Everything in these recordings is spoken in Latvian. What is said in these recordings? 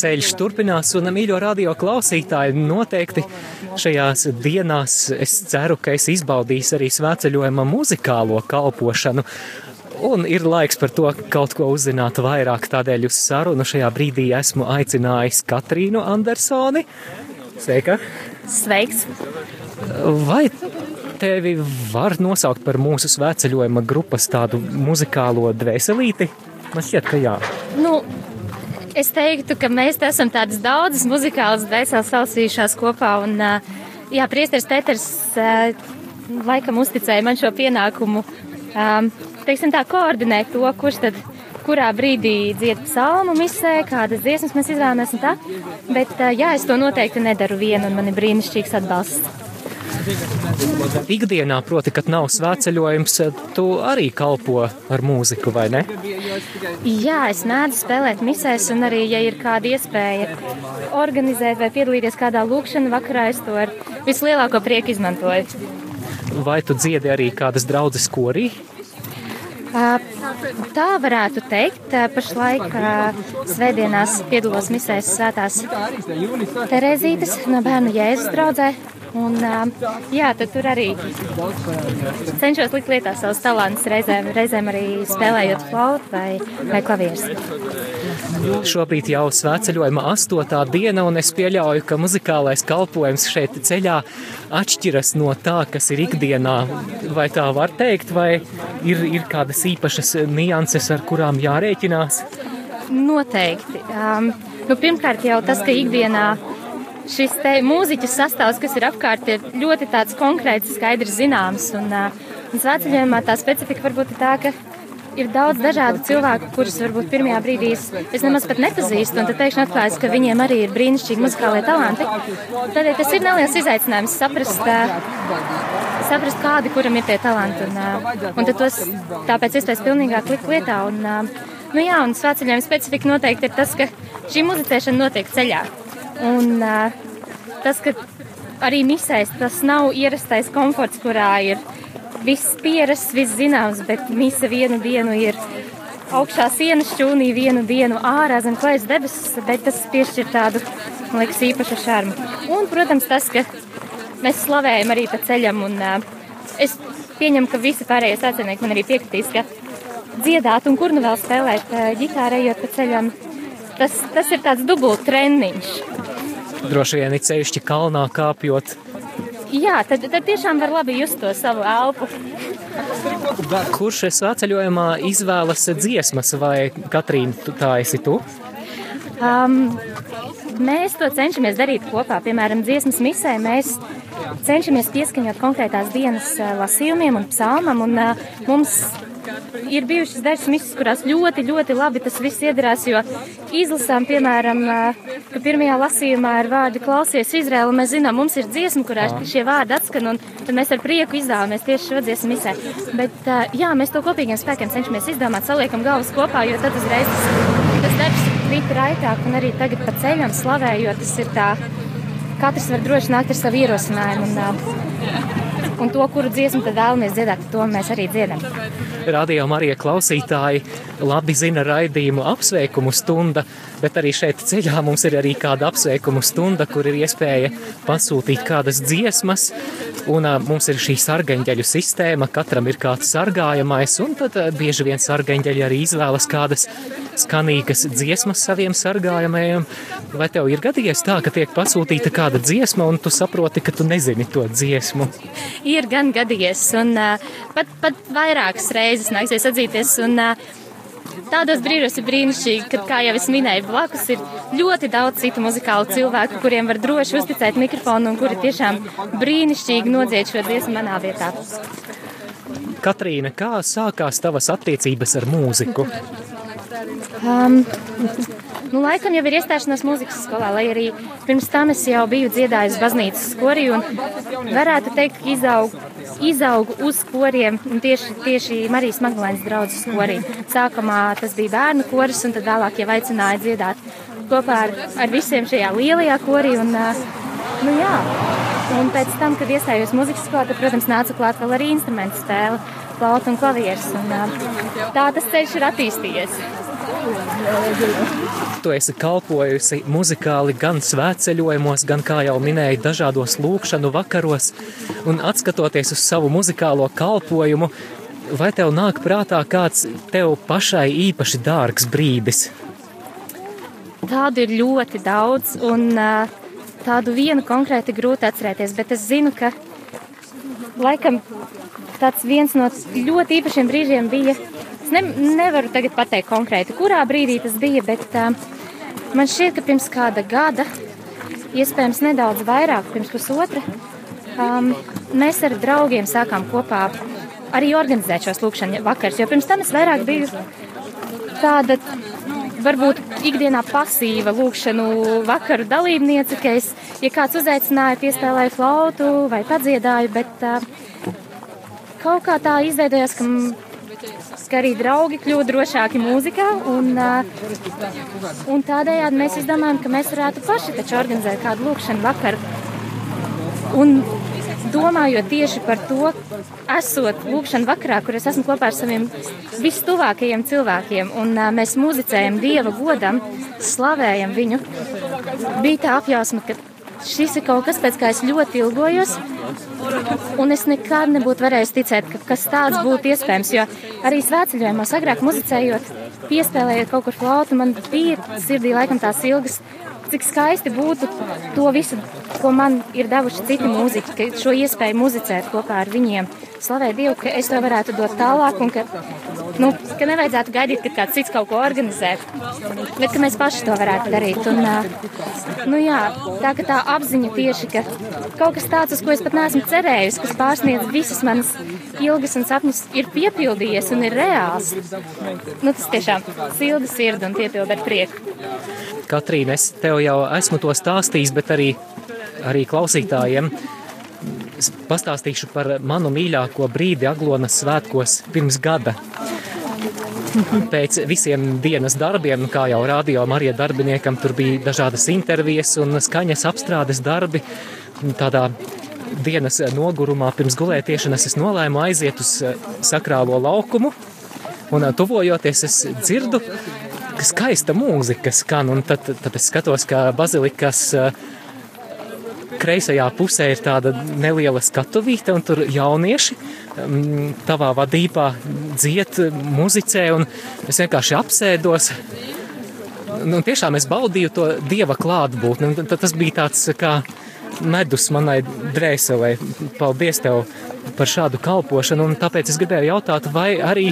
Ceļš turpinās, un mīļo radio klausītāji noteikti šajās dienās es ceru, ka es izbaudīšu arī svētceļojuma muzikālo kalpošanu. Un ir laiks par to kaut ko uzzināt vairāk, tādēļ uz sarunu šajā brīdī esmu aicinājis Katrīnu Andersoni. Sveika! Sveiks! Vai tevi var nosaukt par mūsu svētceļojuma grupas tādu muzikālo dvēselīti? Man šķiet, ka jā. Nu, es teiktu, ka mēs esam tādas daudzas muzikālas dvēseles sausījušās kopā. Un, jā, priesteris Peters laikam uzticēja man šo pienākumu teiksim, tā, koordinēt to, kurš tad kurā brīdī dzied psalmu misē, kādas dziesmas mēs izvēlamies un tā. Bet jā, es to noteikti nedaru vienu un man ir brīnišķīgs atbalsts. Ikdienā, proti, kad nav svētceļojums, tu arī kalpo ar mūziku, vai ne? Jā, es mēdzu spēlēt misēs, un arī, ja ir kāda iespēja organizēt vai piedalīties kādā lūkšanā vakarā, es to ar vislielāko prieku izmantoju. Vai tu dziedi arī kādas draudzes korī? Tā varētu teikt. Pašlaik svētdienās piedalos misēs svētās Terezītes no bērnu Jēzus draudzē. Un, jā, tad tur arī cenšos likt lietā savus talantus, reizēm, reizēm arī spēlējot flautu vai, vai klavierus. Šobrīd jau svētceļojuma astotā diena, un es pieļauju, ka muzikālais kalpojums šeit ceļā atšķiras no tā, kas ir ikdienā. Vai tā var teikt, vai ir, ir kādas īpašas nianses, ar kurām jārēķinās? Noteikti. Um, nu, pirmkārt jau tas, ka ikdienā šis mūziķu sastāvs, kas ir apkārt, ir ļoti tāds konkrēts, skaidrs, zināms. Un, un svētceļojumā tā specifika varbūt ir tā, ka ir daudz dažādu cilvēku, kurus varbūt pirmajā brīdī es, nemaz pat nepazīstu, un tad pēkšņi atklājas, ka viņiem arī ir brīnišķīgi muzikālie talanti. Tādēļ tas ir neliels izaicinājums saprast, saprast kādi, kuram ir tie talanti, un, un tad tos tāpēc iespējas pilnīgāk likt lietā. Un, nu jā, un svētceļojuma specifika noteikti ir tas, ka šī muzicēšana notiek ceļā. Un uh, tas, ka arī misēs tas nav ierastais komforts, kurā ir viss pierasts, viss zināms, bet mise vienu dienu ir augšā sienas šķūnī, vienu dienu ārā zem klājas debesis, bet tas piešķir tādu, man liekas, īpašu šarmu. Un, protams, tas, ka mēs slavējam arī pa ceļam, un uh, es pieņemu, ka visi pārējie sacinieki man arī piekritīs, ka dziedāt un kur nu vēl spēlēt uh, ģitāru ejot pa ceļam, tas, tas ir tāds dubult treniņš. Droši vien ir ceļšķi kalnā kāpjot. Jā, tad, tad tiešām var labi just to savu elpu. Kurš svētceļojumā izvēlas dziesmas, vai Katrīna, tā esi tu? Um, mēs to cenšamies darīt kopā. Piemēram, dziesmas misē mēs cenšamies pieskaņot konkrētās dienas lasījumiem un psalmam. Un, uh, mums ir bijušas dažas misijas, kurās ļoti, ļoti labi tas viss iedarās, jo izlasām, piemēram, ka pirmajā lasījumā ir vārdi klausies Izraēlu, mēs zinām, mums ir dziesma, kurā šie vārdi atskan, un tad mēs ar prieku izdevāmies tieši šo dziesmu misē. Bet, jā, mēs to kopīgiem spēkiem cenšamies izdomāt, saliekam galvas kopā, jo tad uzreiz tas, tas darbs krīt raitāk, un arī tagad pa ceļam slavējot, tas ir tā, katrs var droši nākt ar savu ierosinājumu. Un, un to, kuru dziesmu tad vēlamies dziedāt, to mēs arī dziedam. Radio Marija klausītāji labi zina raidījumu apsveikumu stunda, bet arī šeit ceļā mums ir arī kāda apsveikumu stunda, kur ir iespēja pasūtīt kādas dziesmas, un uh, mums ir šī sargaņģeļu sistēma, katram ir kāds sargājamais, un tad uh, bieži vien sargaņģeļi arī izvēlas kādas skanīgas dziesmas saviem sargājamajiem. Vai tev ir gadījies tā, ka tiek pasūtīta kāda dziesma, un tu saproti, ka tu nezini to dziesmu? Ir gan gadījies, un uh, pat, pat vairākas reizes nāksies atzīties. Un, uh, Tādos brīžos ir brīnišķīgi, ka, kā jau es minēju, blakus ir ļoti daudz citu muzikālu cilvēku, kuriem var droši uzticēt mikrofonu un kuri tiešām brīnišķīgi nodzied šo dziesmu manā vietā. Katrīna, kā sākās tavas attiecības ar mūziku? Um, nu, laikam jau ir iestāšanās mūzikas skolā, lai arī pirms tam es jau biju dziedājis baznīcas skorī un varētu teikt, ka izaugu, izaugu uz koriem un tieši, tieši Marijas Magdalēnas draudzes skorī. Sākumā tas bija bērnu koris un tad vēlāk jau aicināja dziedāt kopā ar, ar visiem šajā lielajā korī un, nu jā. Un pēc tam, kad iestājos mūzikas skolā, tad, protams, nāca klāt vēl arī instrumentu spēle, flauta un klavieres. Un, tā tas ceļš ir attīstījies. Tu esi kalpojusi muzikāli gan svētceļojumos, gan, kā jau minēji, dažādos lūkšanu vakaros, un atskatoties uz savu muzikālo kalpojumu, vai tev nāk prātā kāds tev pašai īpaši dārgs brīdis? Tādu ir ļoti daudz, un tādu vienu konkrēti grūti atcerēties, bet es zinu, ka laikam tāds viens no ļoti īpašiem brīžiem bija. Es ne, nevaru tagad pateikt konkrēti, kurā brīdī tas bija, bet uh, man šķiet, ka pirms kāda gada, iespējams nedaudz vairāk, pirms pusotra, um, mēs ar draugiem sākām kopā arī organizēt šos lūkšanas vakars, jo pirms tam es vairāk biju tāda varbūt ikdienā pasīva lūkšanu vakaru dalībniece, ka es, ja kāds uzaicināja, piespēlēju flautu vai padziedāju, bet uh, kaut kā tā izveidojās, ka, ka arī draugi kļuva drošāki mūzikā. Un, un tādējādi mēs izdomājām, ka mēs varētu paši organizēt kādu lūkšanu vakaru. Un domājot tieši par to, esot lūkšana vakarā, kur es esmu kopā ar saviem vistuvākajiem cilvēkiem, un uh, mēs muzicējam Dieva godam, slavējam viņu, bija tā apjausma, ka šis ir kaut kas, pēc kā es ļoti ilgojos. Un es nekad nebūtu varējis ticēt, ka kas tāds būtu iespējams. Jo arī svētceļojumos agrāk muzicējot, piespēlējot kaut kur flautu, man bija sirdī laikam tās ilgas, cik skaisti būtu to visu, ko man ir devuši citi mūziķi, ka šo iespēju muzicēt kopā ar viņiem. Slavēt Dievu, ka es to varētu dot tālāk un ka nu, ka nevajadzētu gaidīt, kad kāds cits kaut ko organizē, bet ka mēs paši to varētu darīt. Un, nu, jā, tā, tā apziņa tieši, ka kaut kas tāds, uz ko es pat neesmu cerējusi, kas pārsniedz visas manas ilgas un sapņus, ir piepildījies un ir reāls. Nu, tas tiešām silda sirdi un piepilda ar prieku. Katrīna, es tev jau esmu to stāstījis, bet arī, arī klausītājiem pastāstīšu par manu mīļāko brīdi Aglonas svētkos pirms gada. Pēc visiem dienas darbiem, kā jau rādījā Marija darbiniekam, tur bija dažādas intervijas un skaņas apstrādes darbi. Tādā dienas nogurumā pirms gulētiešanas es nolēmu aiziet uz eh, sakrālo laukumu, un eh, tuvojoties es dzirdu, ka skaista mūzika skan, tad, tad es skatos, ka bazilikas uh, kreisajā pusē ir tāda neliela skatuvīte, un tur jaunieši mm, tavā vadībā dzied, muzicē, un es vienkārši apsēdos. Nu, tiešām es baudīju to dieva klātbūtni. Tas bija tāds kā medus manai drēselē. Paldies tev par šādu kalpošanu, un tāpēc es gribēju jautāt, vai arī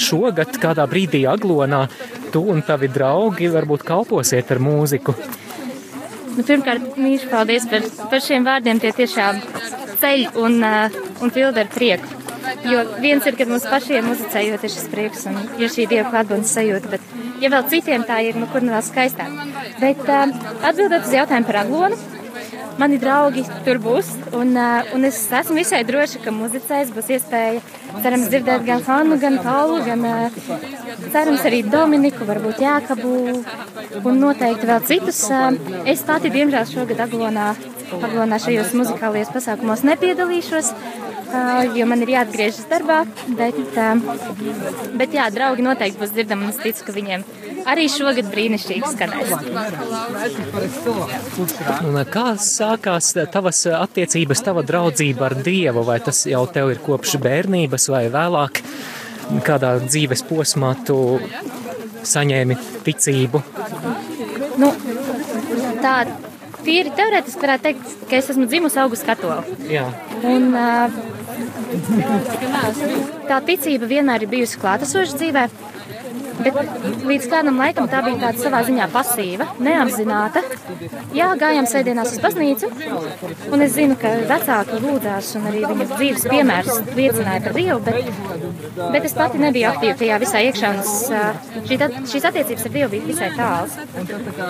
šogad kādā brīdī Aglonā tu un tavi draugi varbūt kalposiet ar mūziku. Nu, pirmkārt, mīļš, paldies par, par šiem vārdiem. Tie tiešām ceļ un, uh, un pilda ar prieku. Jo viens ir, kad mums pašiem muzicējot ir šis prieks un ir šī dieva klātbūtnes sajūta, bet ja vēl citiem tā ir, nu kur nu vēl skaistāk. Bet uh, atbildot uz jautājumu par aglonu, mani draugi tur būs. Un, uh, un es esmu visai droša, ka muzicēs būs iespēja, cerams, dzirdēt gan Hannu, gan Paulu, gan uh, cerams arī Dominiku, varbūt Jākabu un noteikti vēl citus. Uh, es pati, diemžēl, šogad Aglonā, Aglonā šajos muzikālajos pasākumos nepiedalīšos. Jo man ir jāatgriežas darbā, bet, bet jā, draugi noteikti būs dzirdami es ticu, ka viņiem arī šogad brīnišķīgi skanēs. Un kā sākās tavas attiecības, tava draudzība ar Dievu? Vai tas jau tev ir kopš bērnības vai vēlāk? Kādā dzīves posmā tu saņēmi ticību? Nu, tā tīri teorētiski varētu teikt, ka es esmu dzimusi augusta katola. Un, tā ticība vienmēr ir bijusi klātesoša dzīvē. Bet līdz kādam laikam tā bija tāda savā ziņā pasīva, neapzināta. Jā, gājām sēdienās uz baznīcu, un es zinu, ka vecāki lūdzās, un arī viņas dzīves piemērs liecināja par Dievu, bet, bet es pati nebiju aktīva tajā visā iekšā, un šī, šīs attiecības ar Dievu bija visai tāls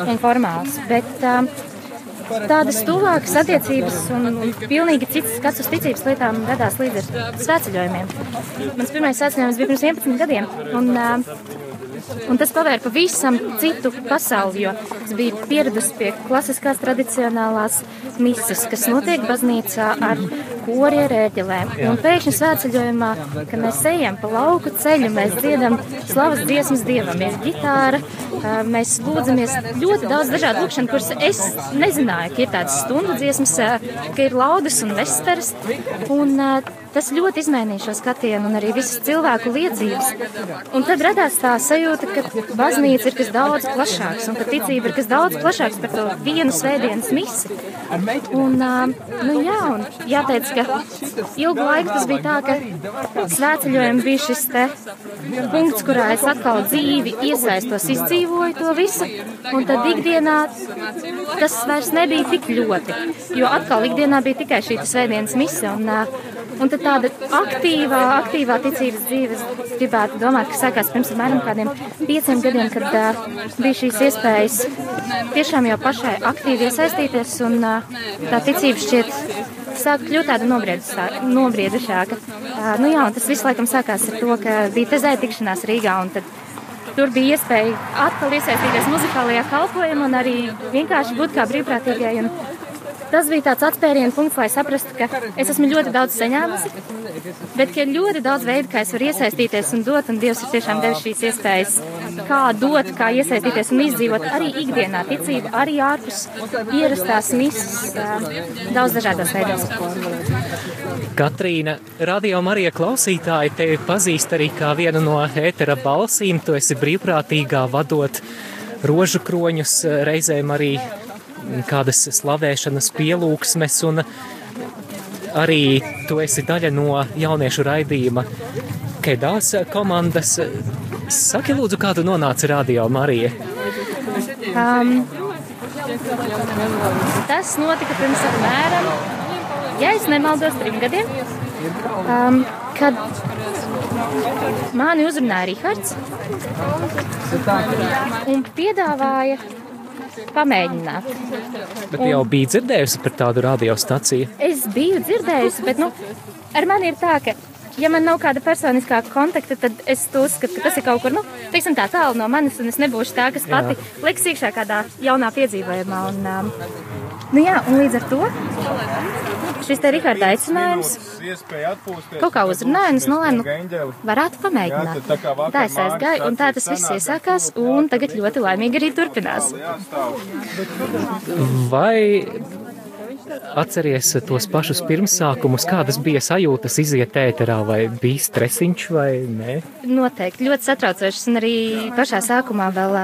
un formāls. Bet, tādas tuvākas attiecības un, un pilnīgi cits skats uz ticības lietām radās līdz ar svētceļojumiem. Mans pirmais svētceļojums bija pirms 11 gadiem. Un, uh, Un tas pavēra pavisam citu pasauli, jo es biju pieradusi pie klasiskās tradicionālās misas, kas notiek baznīcā ar kori ar ērģelēm. Un pēkšņi svētceļojumā, kad mēs ejam pa lauku ceļu, mēs dziedam slavas dziesmas dievam, ir ģitāra, mēs lūdzamies ļoti daudz dažādu lūkšanu, kuras es nezināju, ka ir tādas stundu dziesmas, ka ir laudas un vesteras. Un, Tas ļoti izmainīja šo skatienu un arī visas cilvēku liecības. Un tad radās tā sajūta, ka baznīca ir kas daudz plašāks un ka ticība ir kas daudz plašāks par to vienu svētdienas misi. Un, nu jā, un jāteic, ka ilgu laiku tas bija tā, ka svētceļojumi bija šis te punkts, kurā es atkal dzīvi iesaistos, izdzīvoju to visu, un tad ikdienā tas vairs nebija tik ļoti, jo atkal ikdienā bija tikai šī svētdienas mise, un, Un tad tāda aktīvā, aktīvā ticības dzīve, es gribētu domāt, ka sākās pirms apmēram kādiem pieciem gadiem, kad uh, bija šīs iespējas tiešām jau pašai aktīvi iesaistīties, un uh, tā ticība šķiet sāk kļūt tāda nobriedušāka. Uh, nu jā, un tas viss laikam sākās ar to, ka bija tezē tikšanās Rīgā, un tad tur bija iespēja atkal iesaistīties muzikālajā kalpojumā un arī vienkārši būt kā brīvprātīgai. Un, tas bija tāds atspērienu punkts, lai saprastu, ka es esmu ļoti daudz saņēmusi, bet ka ir ļoti daudz veidu, kā es varu iesaistīties un dot, un Dievs ir tiešām devis šīs iespējas, kā dot, kā iesaistīties un izdzīvot arī ikdienā ticību, arī ārpus ierastās misas, daudz dažādos veidos. Katrīna, radio Marija klausītāji tevi pazīst arī kā vienu no ētera balsīm. Tu esi brīvprātīgā vadot rožu kroņus, reizēm arī kādas slavēšanas pielūgsmes, un arī tu esi daļa no jauniešu raidījuma Kedās komandas. Saki, lūdzu, kā tu nonāci radio Marija? Um, tas notika pirms apmēram, ja es nemaldos, trim gadiem, um, kad mani uzrunāja Rihards un piedāvāja pamēģināt. Bet jau bija dzirdējusi par tādu radiostaciju? Es biju dzirdējusi, bet nu, ar mani ir tā, ka ja man nav kāda personiskā kontakta, tad es uzskatu, ka tas ir kaut kur, nu, teiksim, tā tālu no manis, un es nebūšu tā, kas pati jā. liks iekšā kādā jaunā piedzīvojumā. Un, um, nu, jā, un līdz ar to šis te Riharda aicinājums kaut kā uzrunāja, un es nolēmu, nu, varētu pamēģināt. Tā es aizgāju, un tā tas viss iesākās, un tagad ļoti laimīgi arī turpinās. Vai atceries tos pašus pirmsākumus, kādas bija sajūtas iziet ēterā, vai bija stresiņš vai nē? Noteikti, ļoti satraucošs, un arī pašā sākumā vēl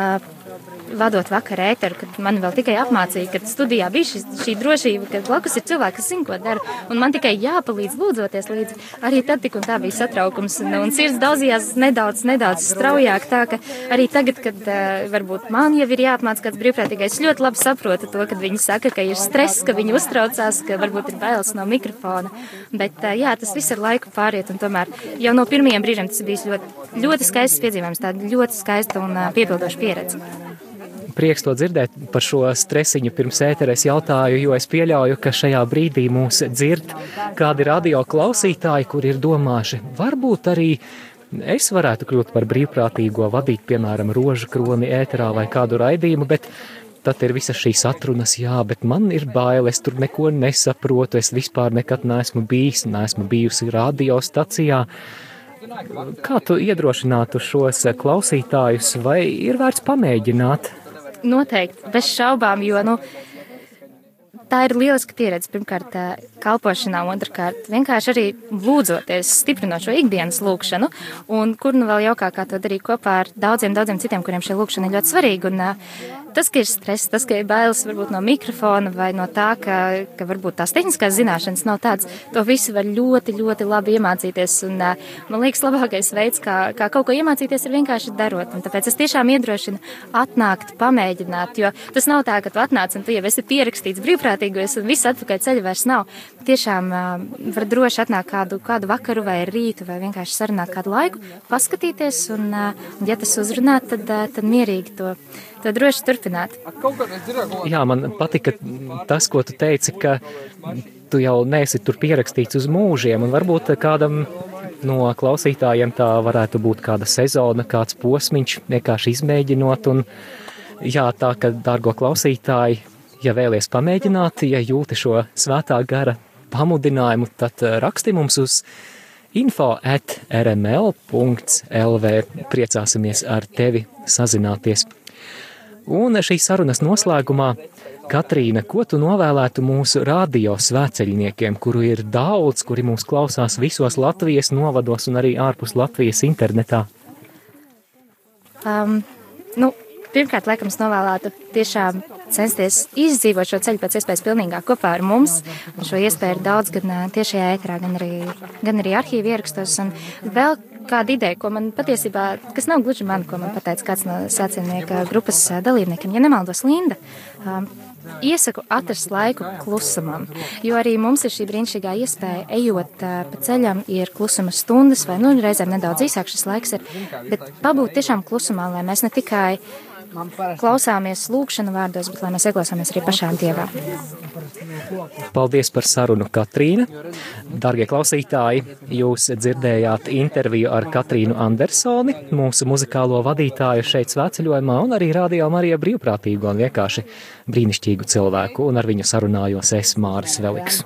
vadot vakar ēteru, kad man vēl tikai apmācīja, kad studijā bija šis, šī drošība, ka blakus ir cilvēki, kas zina, ko dara, un man tikai jāpalīdz lūdzoties līdzi. Arī tad tik un tā bija satraukums, un, un sirds daudzījās nedaudz, nedaudz straujāk, tā ka arī tagad, kad uh, varbūt man jau ir jāapmāc kāds brīvprātīgais, ļoti labi saprotu to, kad viņi saka, ka ir stress, ka viņi uztraucās, ka varbūt ir bailes no mikrofona, bet uh, jā, tas viss ar laiku pāriet, un tomēr jau no pirmajiem brīžiem tas bijis ļoti, ļoti skaists piedzīvojums, tāda ļoti skaista un uh, piepildoša pieredze prieks to dzirdēt par šo stresiņu pirms ēteres jautāju, jo es pieļauju, ka šajā brīdī mūs dzird kādi radio klausītāji, kur ir domāši, varbūt arī es varētu kļūt par brīvprātīgo vadīt, piemēram, rožu kroni ēterā vai kādu raidījumu, bet tad ir visas šīs atrunas, jā, bet man ir bail, es tur neko nesaprotu, es vispār nekad neesmu bijis, neesmu bijusi radiostacijā. Kā tu iedrošinātu šos klausītājus, vai ir vērts pamēģināt? Noteikti, bez šaubām, jo, nu, tā ir lieliska pieredze. Pirmkārt, kalpošanā, otrkārt, vienkārši arī lūdzoties, stiprinot šo ikdienas lūkšanu, un kur nu vēl jaukāk, kā to darīt kopā ar daudziem, daudziem citiem, kuriem šī lūkšana ir ļoti svarīga. Un, tas, ka ir stress, tas, ka ir bailes varbūt no mikrofona vai no tā, ka, ka varbūt tās tehniskās zināšanas nav tādas, to visu var ļoti, ļoti labi iemācīties. Un, man liekas, labākais veids, kā, kā kaut ko iemācīties, ir vienkārši darot. Un tāpēc es tiešām iedrošinu atnākt, pamēģināt, jo tas nav tā, ka tu atnāc un tu jau esi pierakstīts brīvprātīgos un viss atpakaļ ceļa vairs nav. Tiešām var droši atnākt kādu, kādu vakaru vai rītu vai vienkārši sarunāt kādu laiku, paskatīties un, un ja tas uzrunā, tad, tad mierīgi to to droši turpināt. Jā, man patika tas, ko tu teici, ka tu jau neesi tur pierakstīts uz mūžiem, un varbūt kādam no klausītājiem tā varētu būt kāda sezona, kāds posmiņš, vienkārši izmēģinot, un jā, tā, ka, dārgo klausītāji, ja vēlies pamēģināt, ja jūti šo svētā gara pamudinājumu, tad raksti mums uz info at rml.lv. Priecāsimies ar tevi sazināties. Un šīs sarunas noslēgumā Katrīna, ko tu novēlētu mūsu radio svēceļniekiem, kuru ir daudz, kuri mūs klausās visos Latvijas novados un arī ārpus Latvijas internetā? Um, nu, pirmkārt, laikam, novēlētu tiešām censties izdzīvot šo ceļu pēc iespējas pilnīgāk kopā ar mums. Un šo iespēju ir daudz gan tiešajā ēterā, gan arī, gan arī arhīvi ierakstos. Un vēl kāda ideja, ko man patiesībā, kas nav gluži man, ko man pateica kāds no sāciennieka grupas dalībniekiem, ja nemaldos Linda. Um, Iesaku atrast laiku klusumam, jo arī mums ir šī brīnišķīgā iespēja, ejot uh, pa ceļam, ir klusuma stundas, vai nu reizēm nedaudz īsāk šis laiks ir, bet pabūt tiešām klusumā, lai mēs ne tikai klausāmies lūkšanu vārdos, bet lai mēs ieklausāmies arī pašām dievā. Paldies par sarunu, Katrīna. Dargie klausītāji, jūs dzirdējāt interviju ar Katrīnu Andersoni, mūsu muzikālo vadītāju šeit svētceļojumā, un arī rādījām arī brīvprātīgu un vienkārši brīnišķīgu cilvēku, un ar viņu sarunājos es Māris Veliks.